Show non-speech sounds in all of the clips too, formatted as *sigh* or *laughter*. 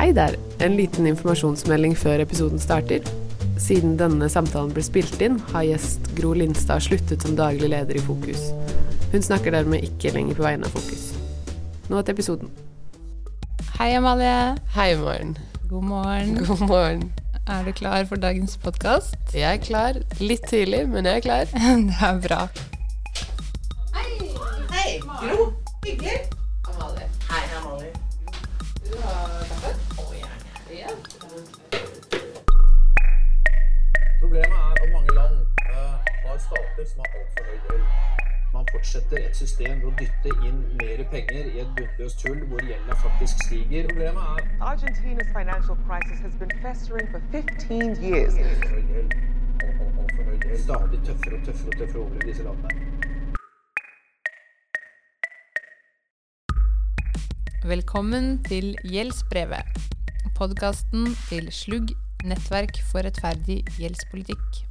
Hei der! En liten informasjonsmelding før episoden starter. Siden denne samtalen ble spilt inn, har gjest Gro Lindstad sluttet som daglig leder i Fokus. Hun snakker dermed ikke lenger på vegne av Fokus. Nå til episoden. Hei, Amalie. Hei, morgen. God morgen. God morgen. Er du klar for dagens podkast? Jeg er klar. Litt tidlig, men jeg er klar. *laughs* Det er bra. Hei, Gro. Hyggelig. Stater som har altfor høy gjeld. Man fortsetter et system ved å dytte inn mer penger i et bunnløst hull hvor gjelda faktisk stiger. Problemet er Argentina's financial crisis has been festering for 15 years. Stadig tøffere og tøffere og tøffere over disse landene. Velkommen til Gjeldsbrevet. Podkasten til Slugg, nettverk for rettferdig gjeldspolitikk.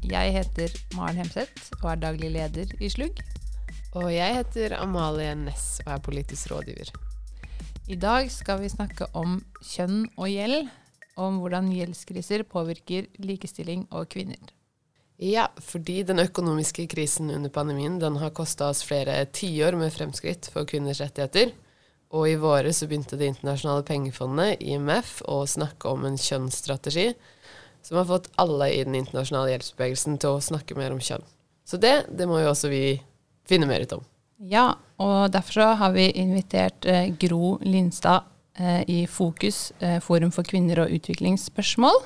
Jeg heter Maren Hemseth og er daglig leder i Slugg. Og jeg heter Amalie Næss og er politisk rådgiver. I dag skal vi snakke om kjønn og gjeld, og om hvordan gjeldskriser påvirker likestilling og kvinner. Ja, fordi den økonomiske krisen under pandemien den har kosta oss flere tiår med fremskritt for kvinners rettigheter. Og i våre så begynte Det internasjonale pengefondet, IMF, å snakke om en kjønnsstrategi som har fått alle i den internasjonale hjelpsbevegelsen til å snakke mer om kjønn. Så det, det må jo også vi finne mer ut om. Ja, og derfor så har vi invitert eh, Gro Lindstad eh, i Fokus, eh, Forum for kvinner og utviklingsspørsmål,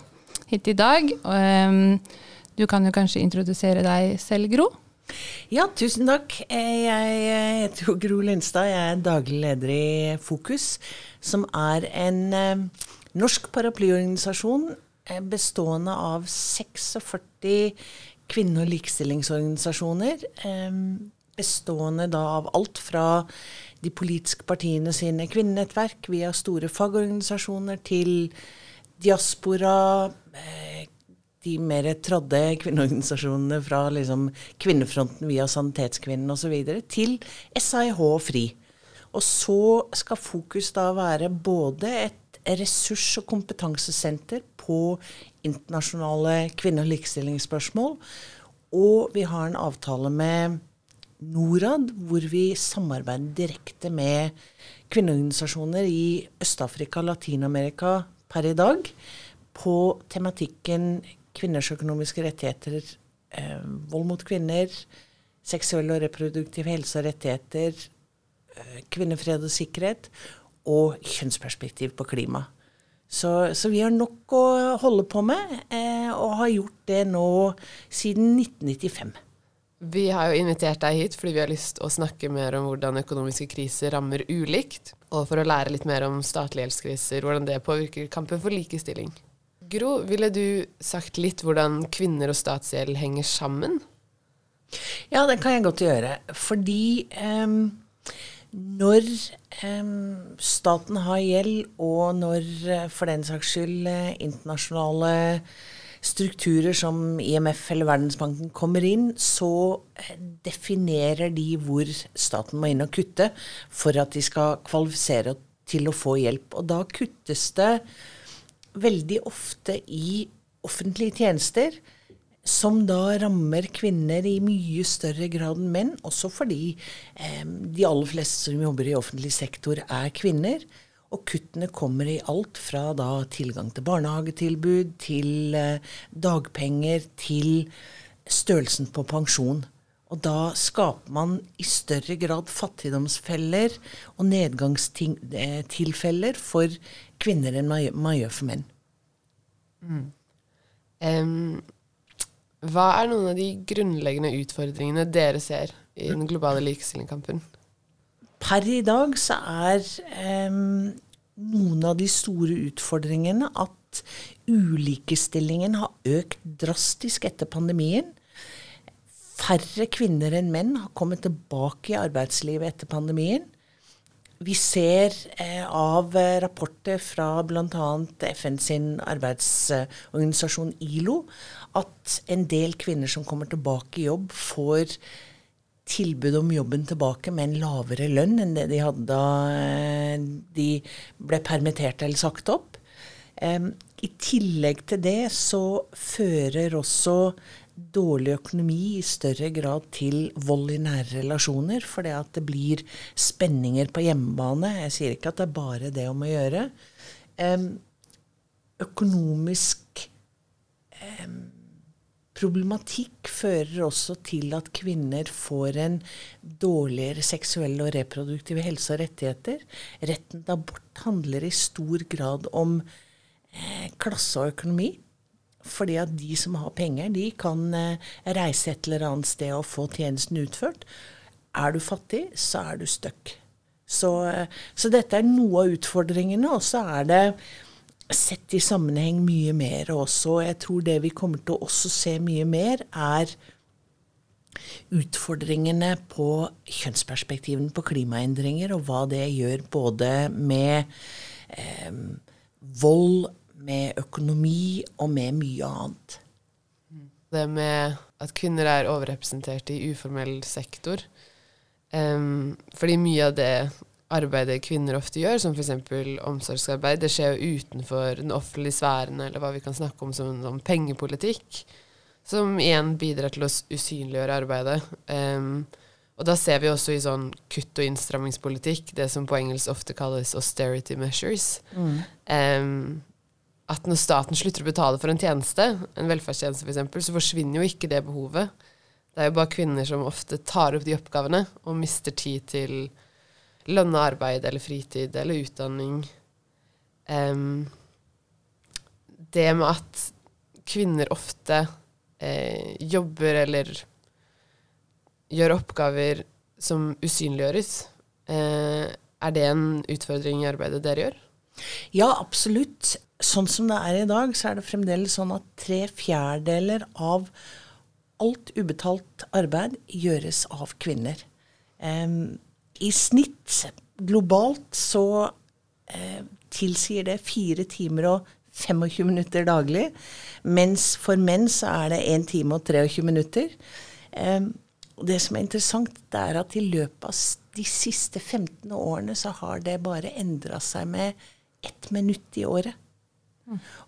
hit i dag. Og, ehm, du kan jo kanskje introdusere deg selv, Gro? Ja, tusen takk. Eh, Jeg eh, heter jo Gro Lindstad. Jeg er daglig leder i Fokus, som er en eh, norsk paraplyorganisasjon bestående av 46 kvinne- og likestillingsorganisasjoner. eh, Bestående da av alt fra de politiske partiene sine kvinnenettverk via store fagorganisasjoner til diaspora, eh, de mer trådde kvinneorganisasjonene fra liksom Kvinnefronten via Sanitetskvinnen osv. til SAIH og FRI. Og så skal fokus da være både et ressurs- og kompetansesenter på internasjonale kvinne- og likestillingsspørsmål, og vi har en avtale med Norad, hvor vi samarbeider direkte med kvinneorganisasjoner i Øst-Afrika og Latin-Amerika per i dag på tematikken kvinners økonomiske rettigheter, eh, vold mot kvinner, seksuell og reproduktiv helse og rettigheter, eh, kvinnefred og sikkerhet og kjønnsperspektiv på klima. Så, så vi har nok å holde på med, eh, og har gjort det nå siden 1995. Vi har jo invitert deg hit fordi vi har lyst å snakke mer om hvordan økonomiske kriser rammer ulikt, og for å lære litt mer om statlige gjeldskriser, hvordan det påvirker kampen for likestilling. Gro, ville du sagt litt hvordan kvinner og statsgjeld henger sammen? Ja, det kan jeg godt gjøre. Fordi em, når em, staten har gjeld, og når eh, for den saks skyld eh, internasjonale strukturer som IMF eller Verdensbanken kommer inn, så definerer de hvor staten må inn og kutte for at de skal kvalifisere til å få hjelp. Og da kuttes det veldig ofte i offentlige tjenester, som da rammer kvinner i mye større grad enn menn, også fordi eh, de aller fleste som jobber i offentlig sektor, er kvinner. Og kuttene kommer i alt fra da tilgang til barnehagetilbud, til eh, dagpenger, til størrelsen på pensjon. Og da skaper man i større grad fattigdomsfeller og nedgangstilfeller for kvinner enn man gjør- for menn. Em, hva er noen av de grunnleggende utfordringene dere ser i den globale likestillingskampen? Per i dag så er eh, noen av de store utfordringene at ulikestillingen har økt drastisk etter pandemien. Færre kvinner enn menn har kommet tilbake i arbeidslivet etter pandemien. Vi ser eh, av eh, rapporter fra bl.a. FN sin arbeidsorganisasjon ILO at en del kvinner som kommer tilbake i jobb, får tilbud om jobben tilbake med en lavere lønn enn det de hadde da eh, de ble permittert eller sagt opp. I tillegg til det så fører også dårlig økonomi i større grad til vold i nære relasjoner, det at det blir spenninger på hjemmebane. Jeg sier ikke at det er bare det om å gjøre. Um, økonomisk um, problematikk fører også til at kvinner får en dårligere seksuell og reproduktiv helse og rettigheter. Retten til abort handler i stor grad om eh, klasse og økonomi. Fordi at de som har penger, de kan eh, reise et eller annet sted og få tjenesten utført. Er du fattig, så er du stuck. Så, eh, så dette er noe av utfordringene. Og så er det sett i sammenheng mye mer også. Jeg tror det vi kommer til å også se mye mer, er utfordringene på kjønnsperspektivene på klimaendringer, og hva det gjør både med eh, vold, med økonomi og med mye annet. Det med at kvinner er overrepresentert i uformell sektor. Um, fordi mye av det arbeidet kvinner ofte gjør, som f.eks. omsorgsarbeid, det skjer jo utenfor den offentlige sfæren, eller hva vi kan snakke om som, som pengepolitikk, som igjen bidrar til å usynliggjøre arbeidet. Um, og da ser vi også i sånn kutt- og innstrammingspolitikk, det som på engelsk ofte kalles austerity measures, mm. um, at når staten slutter å betale for en tjeneste, en velferdstjeneste f.eks., så forsvinner jo ikke det behovet. Det er jo bare kvinner som ofte tar opp de oppgavene og mister tid til lønna arbeid eller fritid eller utdanning. Um, det med at kvinner ofte eh, jobber eller gjør oppgaver som usynliggjøres, eh, er det en utfordring i arbeidet dere gjør? Ja, absolutt. Sånn som det er i dag, så er det fremdeles sånn at tre fjerdedeler av alt ubetalt arbeid gjøres av kvinner. Um, i snitt globalt så uh, tilsier det fire timer og 25 minutter daglig. Mens for menn så er det 1 time og 23 minutter. Eh, det som er interessant, det er at i løpet av de siste 15 årene så har det bare endra seg med ett minutt i året.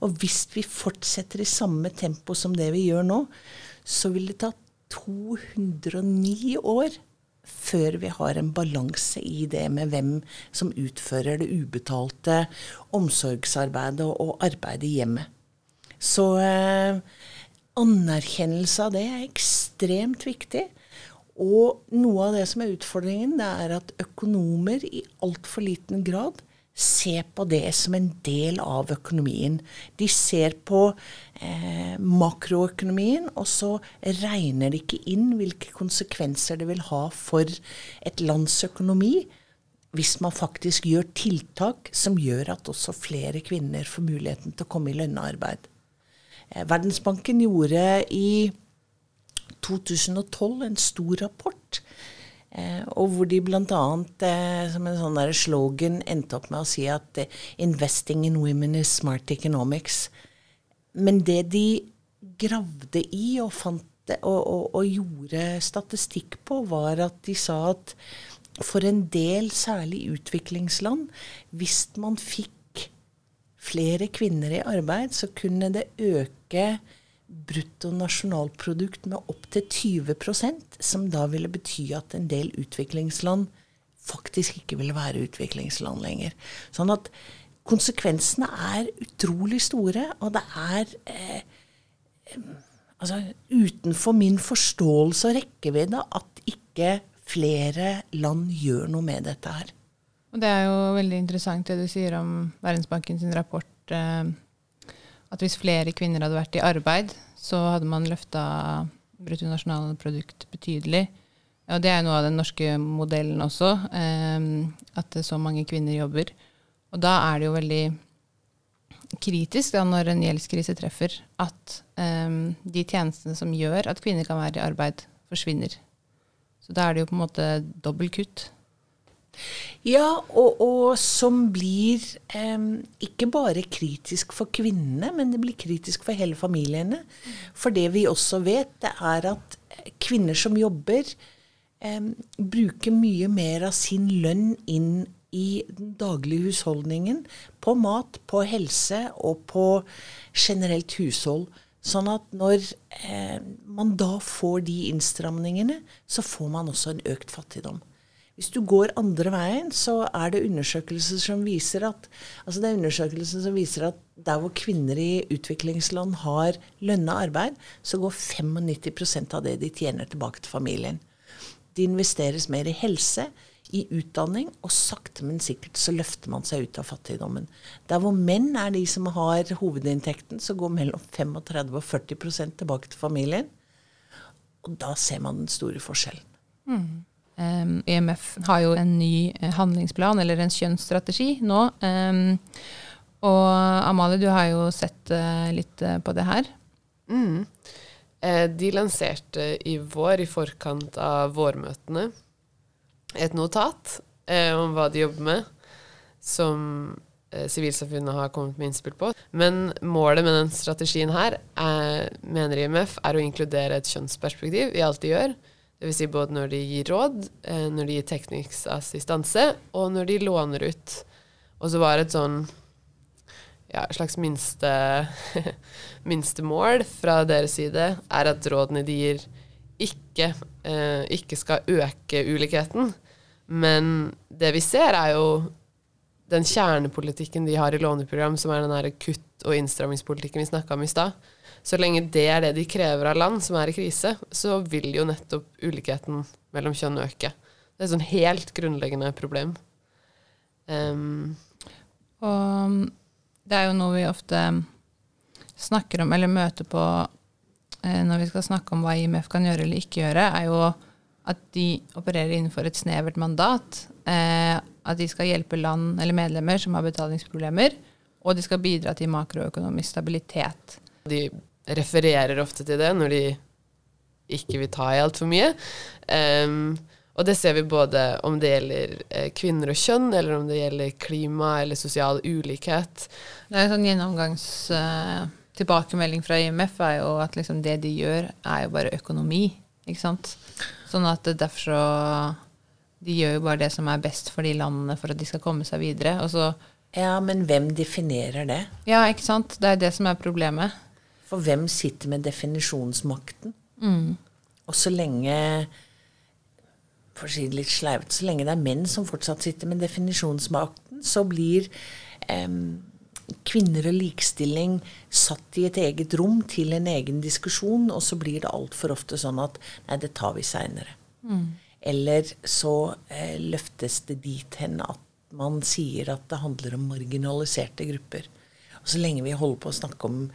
Og hvis vi fortsetter i samme tempo som det vi gjør nå, så vil det ta 209 år før vi har en balanse i det med hvem som utfører det ubetalte omsorgsarbeidet og arbeidet i hjemmet. Så eh, anerkjennelse av det er ekstremt viktig. Og noe av det som er utfordringen, det er at økonomer i altfor liten grad se på det som en del av økonomien. De ser på eh, makroøkonomien, og så regner de ikke inn hvilke konsekvenser det vil ha for et lands økonomi hvis man faktisk gjør tiltak som gjør at også flere kvinner får muligheten til å komme i lønna arbeid. Eh, Verdensbanken gjorde i 2012 en stor rapport og hvor de bl.a. Eh, som en sånn der slogan endte opp med å si at eh, 'investing in women is smart economics'. Men det de gravde i og, fant, og, og, og gjorde statistikk på, var at de sa at for en del, særlig utviklingsland, hvis man fikk flere kvinner i arbeid, så kunne det øke bruttonasjonalprodukt med opptil 20% som da ville bety at en del utviklingsland faktisk ikke ville være utviklingsland lenger. Sånn at konsekvensene er utrolig store, og det er eh, altså, utenfor min forståelse og rekkevidde at ikke flere land gjør noe med dette her. Og Det er jo veldig interessant det du sier om Verdensbanken sin rapport. Eh, at hvis flere kvinner hadde vært i arbeid, så hadde man løfta bruttonasjonalprodukt betydelig. Og det er noe av den norske modellen også, eh, at så mange kvinner jobber. Og da er det jo veldig kritisk da, når en gjeldskrise treffer, at eh, de tjenestene som gjør at kvinner kan være i arbeid, forsvinner. Så da er det jo på en måte dobbelt kutt. Ja, og, og som blir eh, ikke bare kritisk for kvinnene, men det blir kritisk for hele familiene. For det vi også vet, det er at kvinner som jobber, eh, bruker mye mer av sin lønn inn i den daglige husholdningen. På mat, på helse og på generelt hushold. Sånn at når eh, man da får de innstramningene, så får man også en økt fattigdom. Hvis du går andre veien, så er det undersøkelser som viser at altså det er undersøkelser som viser at der hvor kvinner i utviklingsland har lønna arbeid, så går 95% av det de tjener, tilbake til familien. Det investeres mer i helse, i utdanning, og sakte, men sikkert så løfter man seg ut av fattigdommen. Der hvor menn er de som har hovedinntekten, så går mellom 35 og 40% tilbake til familien. Og da ser man den store forskjellen. Mm. Um, har jo en ny eh, handlingsplan, eller en kjønnsstrategi, nå. Um, og Amalie, du har jo sett uh, litt uh, på det her. Mm. Eh, de lanserte i vår, i forkant av vårmøtene, et notat eh, om hva de jobber med, som sivilsamfunnet har kommet med innspill på. Men målet med den strategien her, er, mener IMF, er å inkludere et kjønnsperspektiv i alt de gjør. Dvs. Si både når de gir råd, eh, når de gir teknisk assistanse, og når de låner ut. Og så var det et sånn ja, slags minste, *laughs* minste mål fra deres side er at rådene de gir, ikke, eh, ikke skal øke ulikheten. Men det vi ser, er jo den kjernepolitikken de har i låneprogram, som er den kutt- og innstrammingspolitikken vi snakka om i stad. Så lenge det er det de krever av land som er i krise, så vil jo nettopp ulikheten mellom kjønn øke. Det er et sånn helt grunnleggende problem. Um, og det er jo noe vi ofte snakker om, eller møter på eh, når vi skal snakke om hva IMF kan gjøre eller ikke gjøre, er jo at de opererer innenfor et snevert mandat. Eh, at de skal hjelpe land eller medlemmer som har betalingsproblemer, og de skal bidra til makroøkonomisk stabilitet. De refererer ofte til det når de ikke vil ta i altfor mye. Um, og det ser vi både om det gjelder eh, kvinner og kjønn, eller om det gjelder klima eller sosial ulikhet. Det er en sånn gjennomgangs... Uh, tilbakemelding fra IMF er jo at liksom det de gjør, er jo bare økonomi. Ikke sant? Sånn at derfor så De gjør jo bare det som er best for de landene for at de skal komme seg videre. Og så Ja, men hvem definerer det? Ja, ikke sant. Det er det som er problemet. For hvem sitter med definisjonsmakten? Mm. Og så lenge for å si det litt sleivt, så lenge det er menn som fortsatt sitter med definisjonsmakten, så blir eh, kvinner og likestilling satt i et eget rom til en egen diskusjon, og så blir det altfor ofte sånn at nei, det tar vi seinere. Mm. Eller så eh, løftes det dit hen at man sier at det handler om marginaliserte grupper. Og så lenge vi holder på å snakke om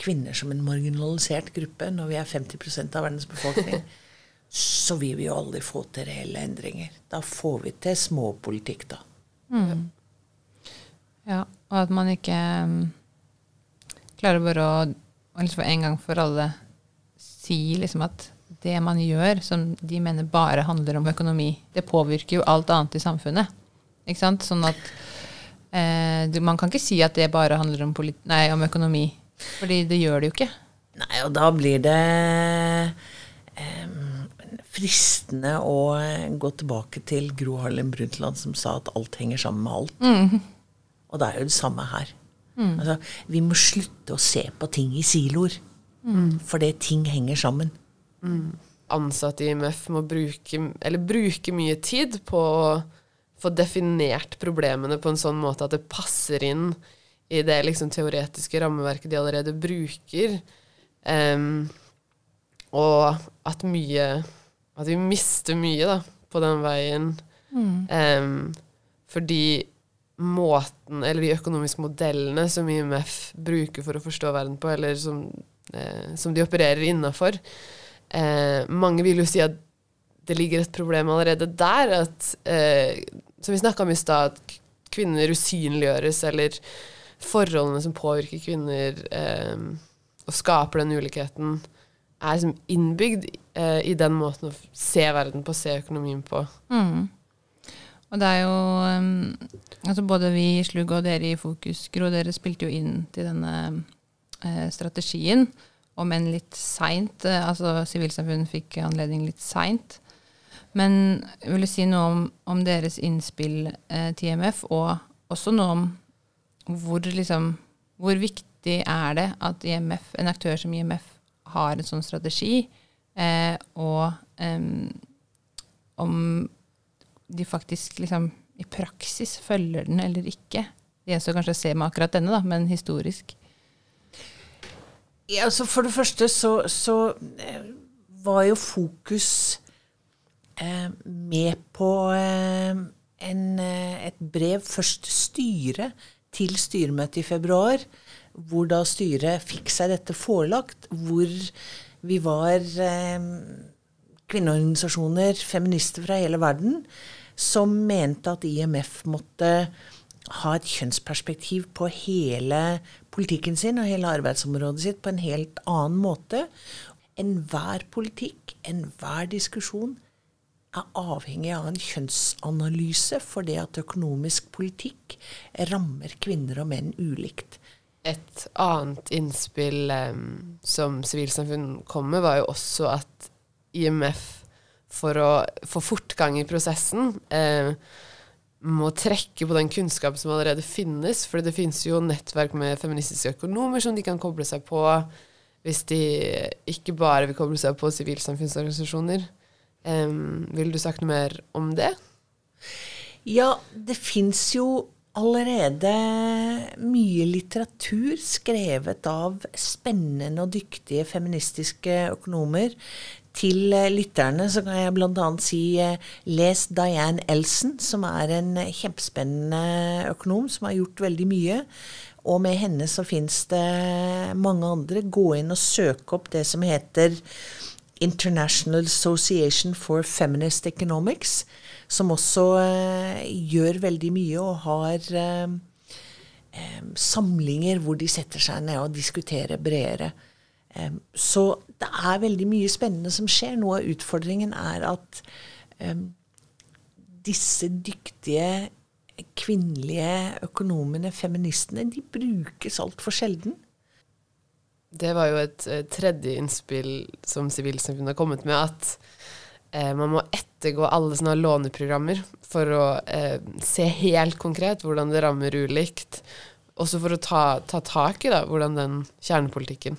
kvinner som en marginalisert gruppe, når vi er 50% av verdens befolkning, *laughs* så vil vi jo aldri få til reelle endringer. Da får vi til småpolitikk, da. Mm. Ja, og at man ikke um, klarer bare å, liksom en gang for alle si liksom at det man gjør, som de mener bare handler om økonomi, det påvirker jo alt annet i samfunnet. Ikke sant? Sånn at eh, du, Man kan ikke si at det bare handler om, nei, om økonomi, fordi det gjør det jo ikke. Nei, og da blir det eh, fristende å gå tilbake til Gro Harlem Brundtland som sa at alt henger sammen med alt. Mm. Og det er jo det samme her. Mm. Altså, vi må slutte å se på ting i siloer. Mm. Fordi ting henger sammen. Mm. Ansatte i IMF må bruke, bruke, mye tid på å få definert problemene på en sånn måte at det passer inn i det liksom, teoretiske rammeverket de allerede bruker. Um, og at mye At vi mister mye da, på den veien. Um, fordi måten, eller de økonomiske modellene som IMF bruker for å forstå verden på, eller som, eh, som de opererer innafor. Eh, mange vil jo si at det ligger et problem allerede der. At, eh, som vi snakka om i stad, at kvinner usynliggjøres, eller forholdene som påvirker kvinner eh, og skaper den ulikheten, er liksom innbygd eh, i den måten å se verden på, se økonomien på. Mm. Og det er jo um, altså Både vi i Slugg og dere i Fokus, Gro, dere spilte jo inn til denne uh, strategien, om enn litt seint. Uh, altså Sivilsamfunnet fikk anledning litt seint. Men vil du si noe om, om deres innspill eh, til IMF, og også noe om hvor, liksom, hvor viktig er det at IMF, en aktør som IMF har en sånn strategi, eh, og eh, om de faktisk liksom i praksis følger den eller ikke. Det gjenstår kanskje å se med akkurat denne, da, men historisk. Ja, altså for det første så, så eh, var jo fokus eh, med på eh, en, eh, et brev først styret til styremøtet i februar, hvor da styret fikk seg dette forelagt, hvor vi var eh, kvinneorganisasjoner, feminister fra hele verden, som mente at IMF måtte ha et kjønnsperspektiv på hele politikken sin og hele arbeidsområdet sitt på en helt annen måte. Enhver politikk, enhver diskusjon er avhengig av en kjønnsanalyse, fordi at økonomisk politikk rammer kvinner og menn ulikt. Et annet innspill um, som sivilsamfunn kom med, var jo også at IMF, for å få fortgang i prosessen, eh, må trekke på den kunnskapen som allerede finnes. For det finnes jo nettverk med feministiske økonomer som de kan koble seg på hvis de ikke bare vil koble seg på sivilsamfunnsorganisasjoner. Em, vil du sagt noe mer om det? Ja, det fins jo allerede mye litteratur skrevet av spennende og dyktige feministiske økonomer. Til eh, lytterne så kan jeg bl.a. si eh, les Diane Elson, som er en kjempespennende økonom som har gjort veldig mye. Og med henne så fins det mange andre. Gå inn og søk opp det som heter International Association for Feminist Economics, som også eh, gjør veldig mye og har eh, eh, samlinger hvor de setter seg ned og diskuterer bredere. Eh, så det er veldig mye spennende som skjer. Noe av utfordringen er at eh, disse dyktige kvinnelige økonomene, feministene, de brukes altfor sjelden. Det var jo et eh, tredje innspill som Sivilsamfunnet har kommet med, at eh, man må ettergå alle sånne låneprogrammer for å eh, se helt konkret hvordan det rammer ulikt. Også for å ta, ta tak i da, hvordan den kjernepolitikken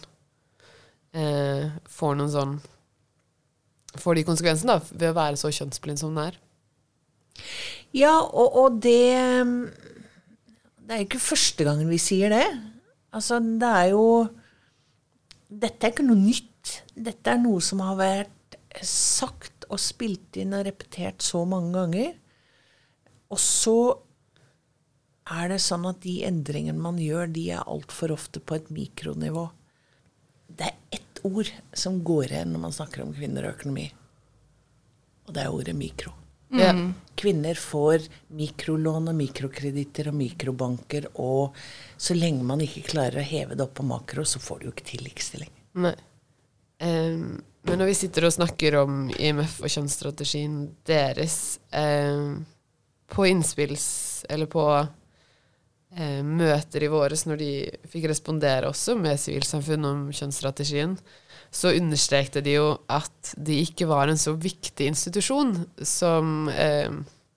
eh, får noen sånn Får de konsekvensene da, ved å være så kjønnsblind som den er. Ja, og, og det Det er jo ikke første gangen vi sier det. Altså, det er jo Dette er ikke noe nytt. Dette er noe som har vært sagt og spilt inn og repetert så mange ganger. Og så er det sånn at de endringene man gjør, de er altfor ofte på et mikronivå. Det er ett ord som går igjen når man snakker om kvinner og økonomi. Og det er ordet mikro. Ja. Kvinner får mikrolån og mikrokreditter og mikrobanker, og så lenge man ikke klarer å heve det opp på makro, så får du jo ikke til likestilling. Nei. Em, men når vi sitter og snakker om IMF og kjønnsstrategien deres um, på innspills... Eller på møter i våres, når de fikk respondere også med sivilsamfunn om kjønnsstrategien, så understrekte de jo at de ikke var en så viktig institusjon som, eh,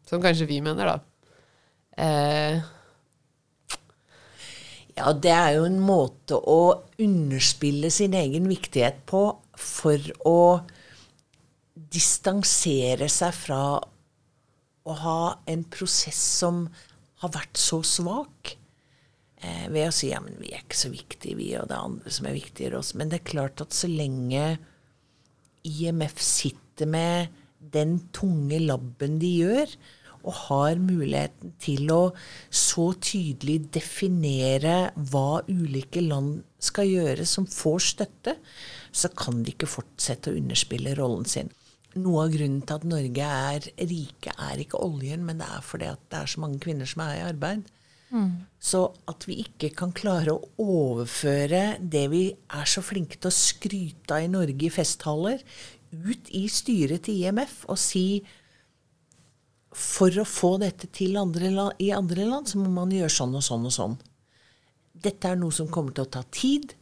som kanskje vi mener, da. Eh, Ja, det er jo en måte å underspille sin egen viktighet på for å distansere seg fra å ha en prosess som har vært så svak. Eh, ved å si ja, vi er ikke så viktige, vi, og det er andre som er viktigere oss. Men det er klart at så lenge IMF sitter med den tunge labben de gjør, og har muligheten til å så tydelig definere hva ulike land skal gjøre som får støtte, så kan de ikke fortsette å underspille rollen sin. Noe av grunnen til at Norge er rike, er ikke oljen, men det er fordi det er så mange kvinner som er i arbeid. Så at vi ikke kan klare å overføre det vi er så flinke til å skryte av i Norge i festtaler, ut i styret til IMF og si for å få dette til andre, land, i andre land, så må man gjøre sånn og sånn og sånn. Dette er noe som kommer til å ta tid,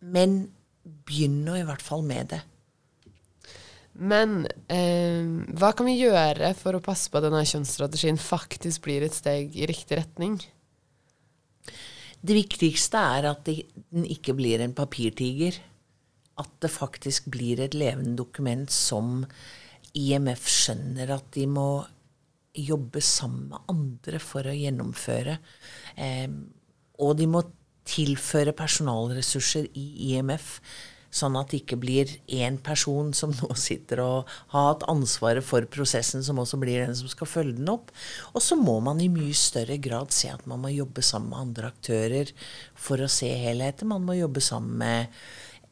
men begynn nå i hvert fall med det. Men eh, hva kan vi gjøre for å passe på at denne kjønnsstrategien faktisk blir et steg i riktig retning? Det viktigste er at den ikke blir en papirtiger. At det faktisk blir et levende dokument som IMF skjønner at de må jobbe sammen med andre for å gjennomføre. Eh, og de må tilføre personalressurser i IMF, sånn at det ikke blir én person som nå sitter og har hatt ansvaret for prosessen, som også blir den som skal følge den opp. Og så må man i mye større grad se at man må jobbe sammen med andre aktører for å se helheten. Man må jobbe sammen med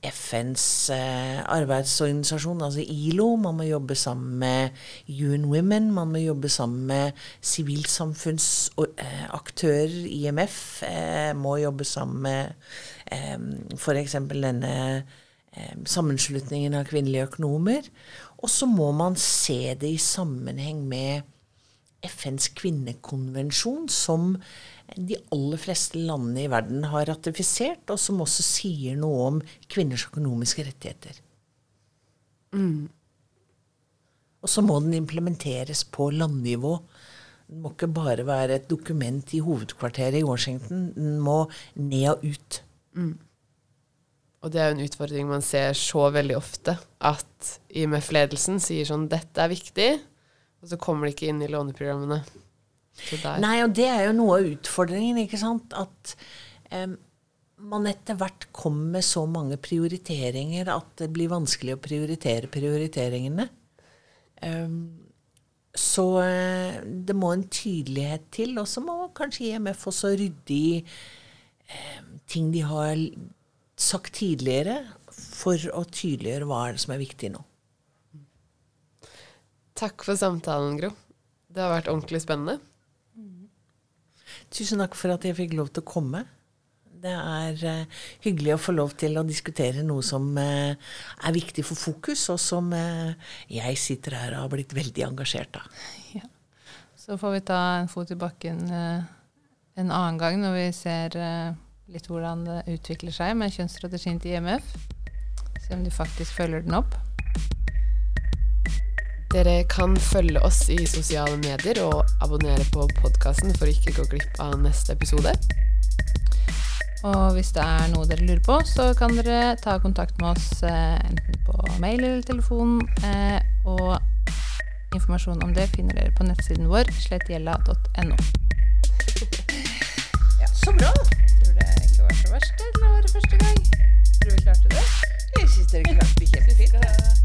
FNs eh, arbeidsorganisasjon, altså ILO. Man må jobbe sammen med UN Women. Man må jobbe sammen med sivilsamfunnsaktører. IMF eh, må jobbe sammen med eh, f.eks. denne eh, sammenslutningen av kvinnelige økonomer. Og så må man se det i sammenheng med FNs kvinnekonvensjon, som de aller fleste landene i verden har ratifisert, og som også sier noe om kvinners økonomiske rettigheter. Og så må den implementeres på landnivå. Den må ikke bare være et dokument i hovedkvarteret i Washington. Den må ned og ut. Og det er jo en utfordring man ser så veldig ofte, at IMF-ledelsen sier sånn 'Dette er viktig', og så kommer det ikke inn i låneprogrammene. Nei, og det er jo noe av utfordringen, ikke sant? At em, man etter hvert kommer med så mange prioriteringer at det blir vanskelig å prioritere prioriteringene. Um, så eh, det må en tydelighet til, og så må kanskje IMF også rydde i em, ting de har sagt tidligere, for å tydeliggjøre hva er det som er viktig nå. Takk for samtalen, Gro. Det har vært ordentlig spennende. Tusen takk for at jeg fikk lov til å komme. Det er uh, hyggelig å få lov til å diskutere noe som uh, er viktig for fokus, og som uh, jeg sitter her og har blitt veldig engasjert av. *laughs* Så får vi ta en fot i bakken en annen gang når vi ser litt hvordan det utvikler seg med kjønnsstrategien til IMF. Se om du faktisk følger den opp. Dere kan følge oss i sosiale medier og abonnere på podkasten for å ikke gå glipp av neste episode. Og hvis det er noe dere lurer på, så kan dere ta kontakt med oss eh, enten på mail eller telefon. Eh, og informasjon om det finner dere på nettsiden vår slettgjella.no. Så bra! Første, eller var det første gang? Tror vi klarte det. Jeg syns dere klarte det kjempefint.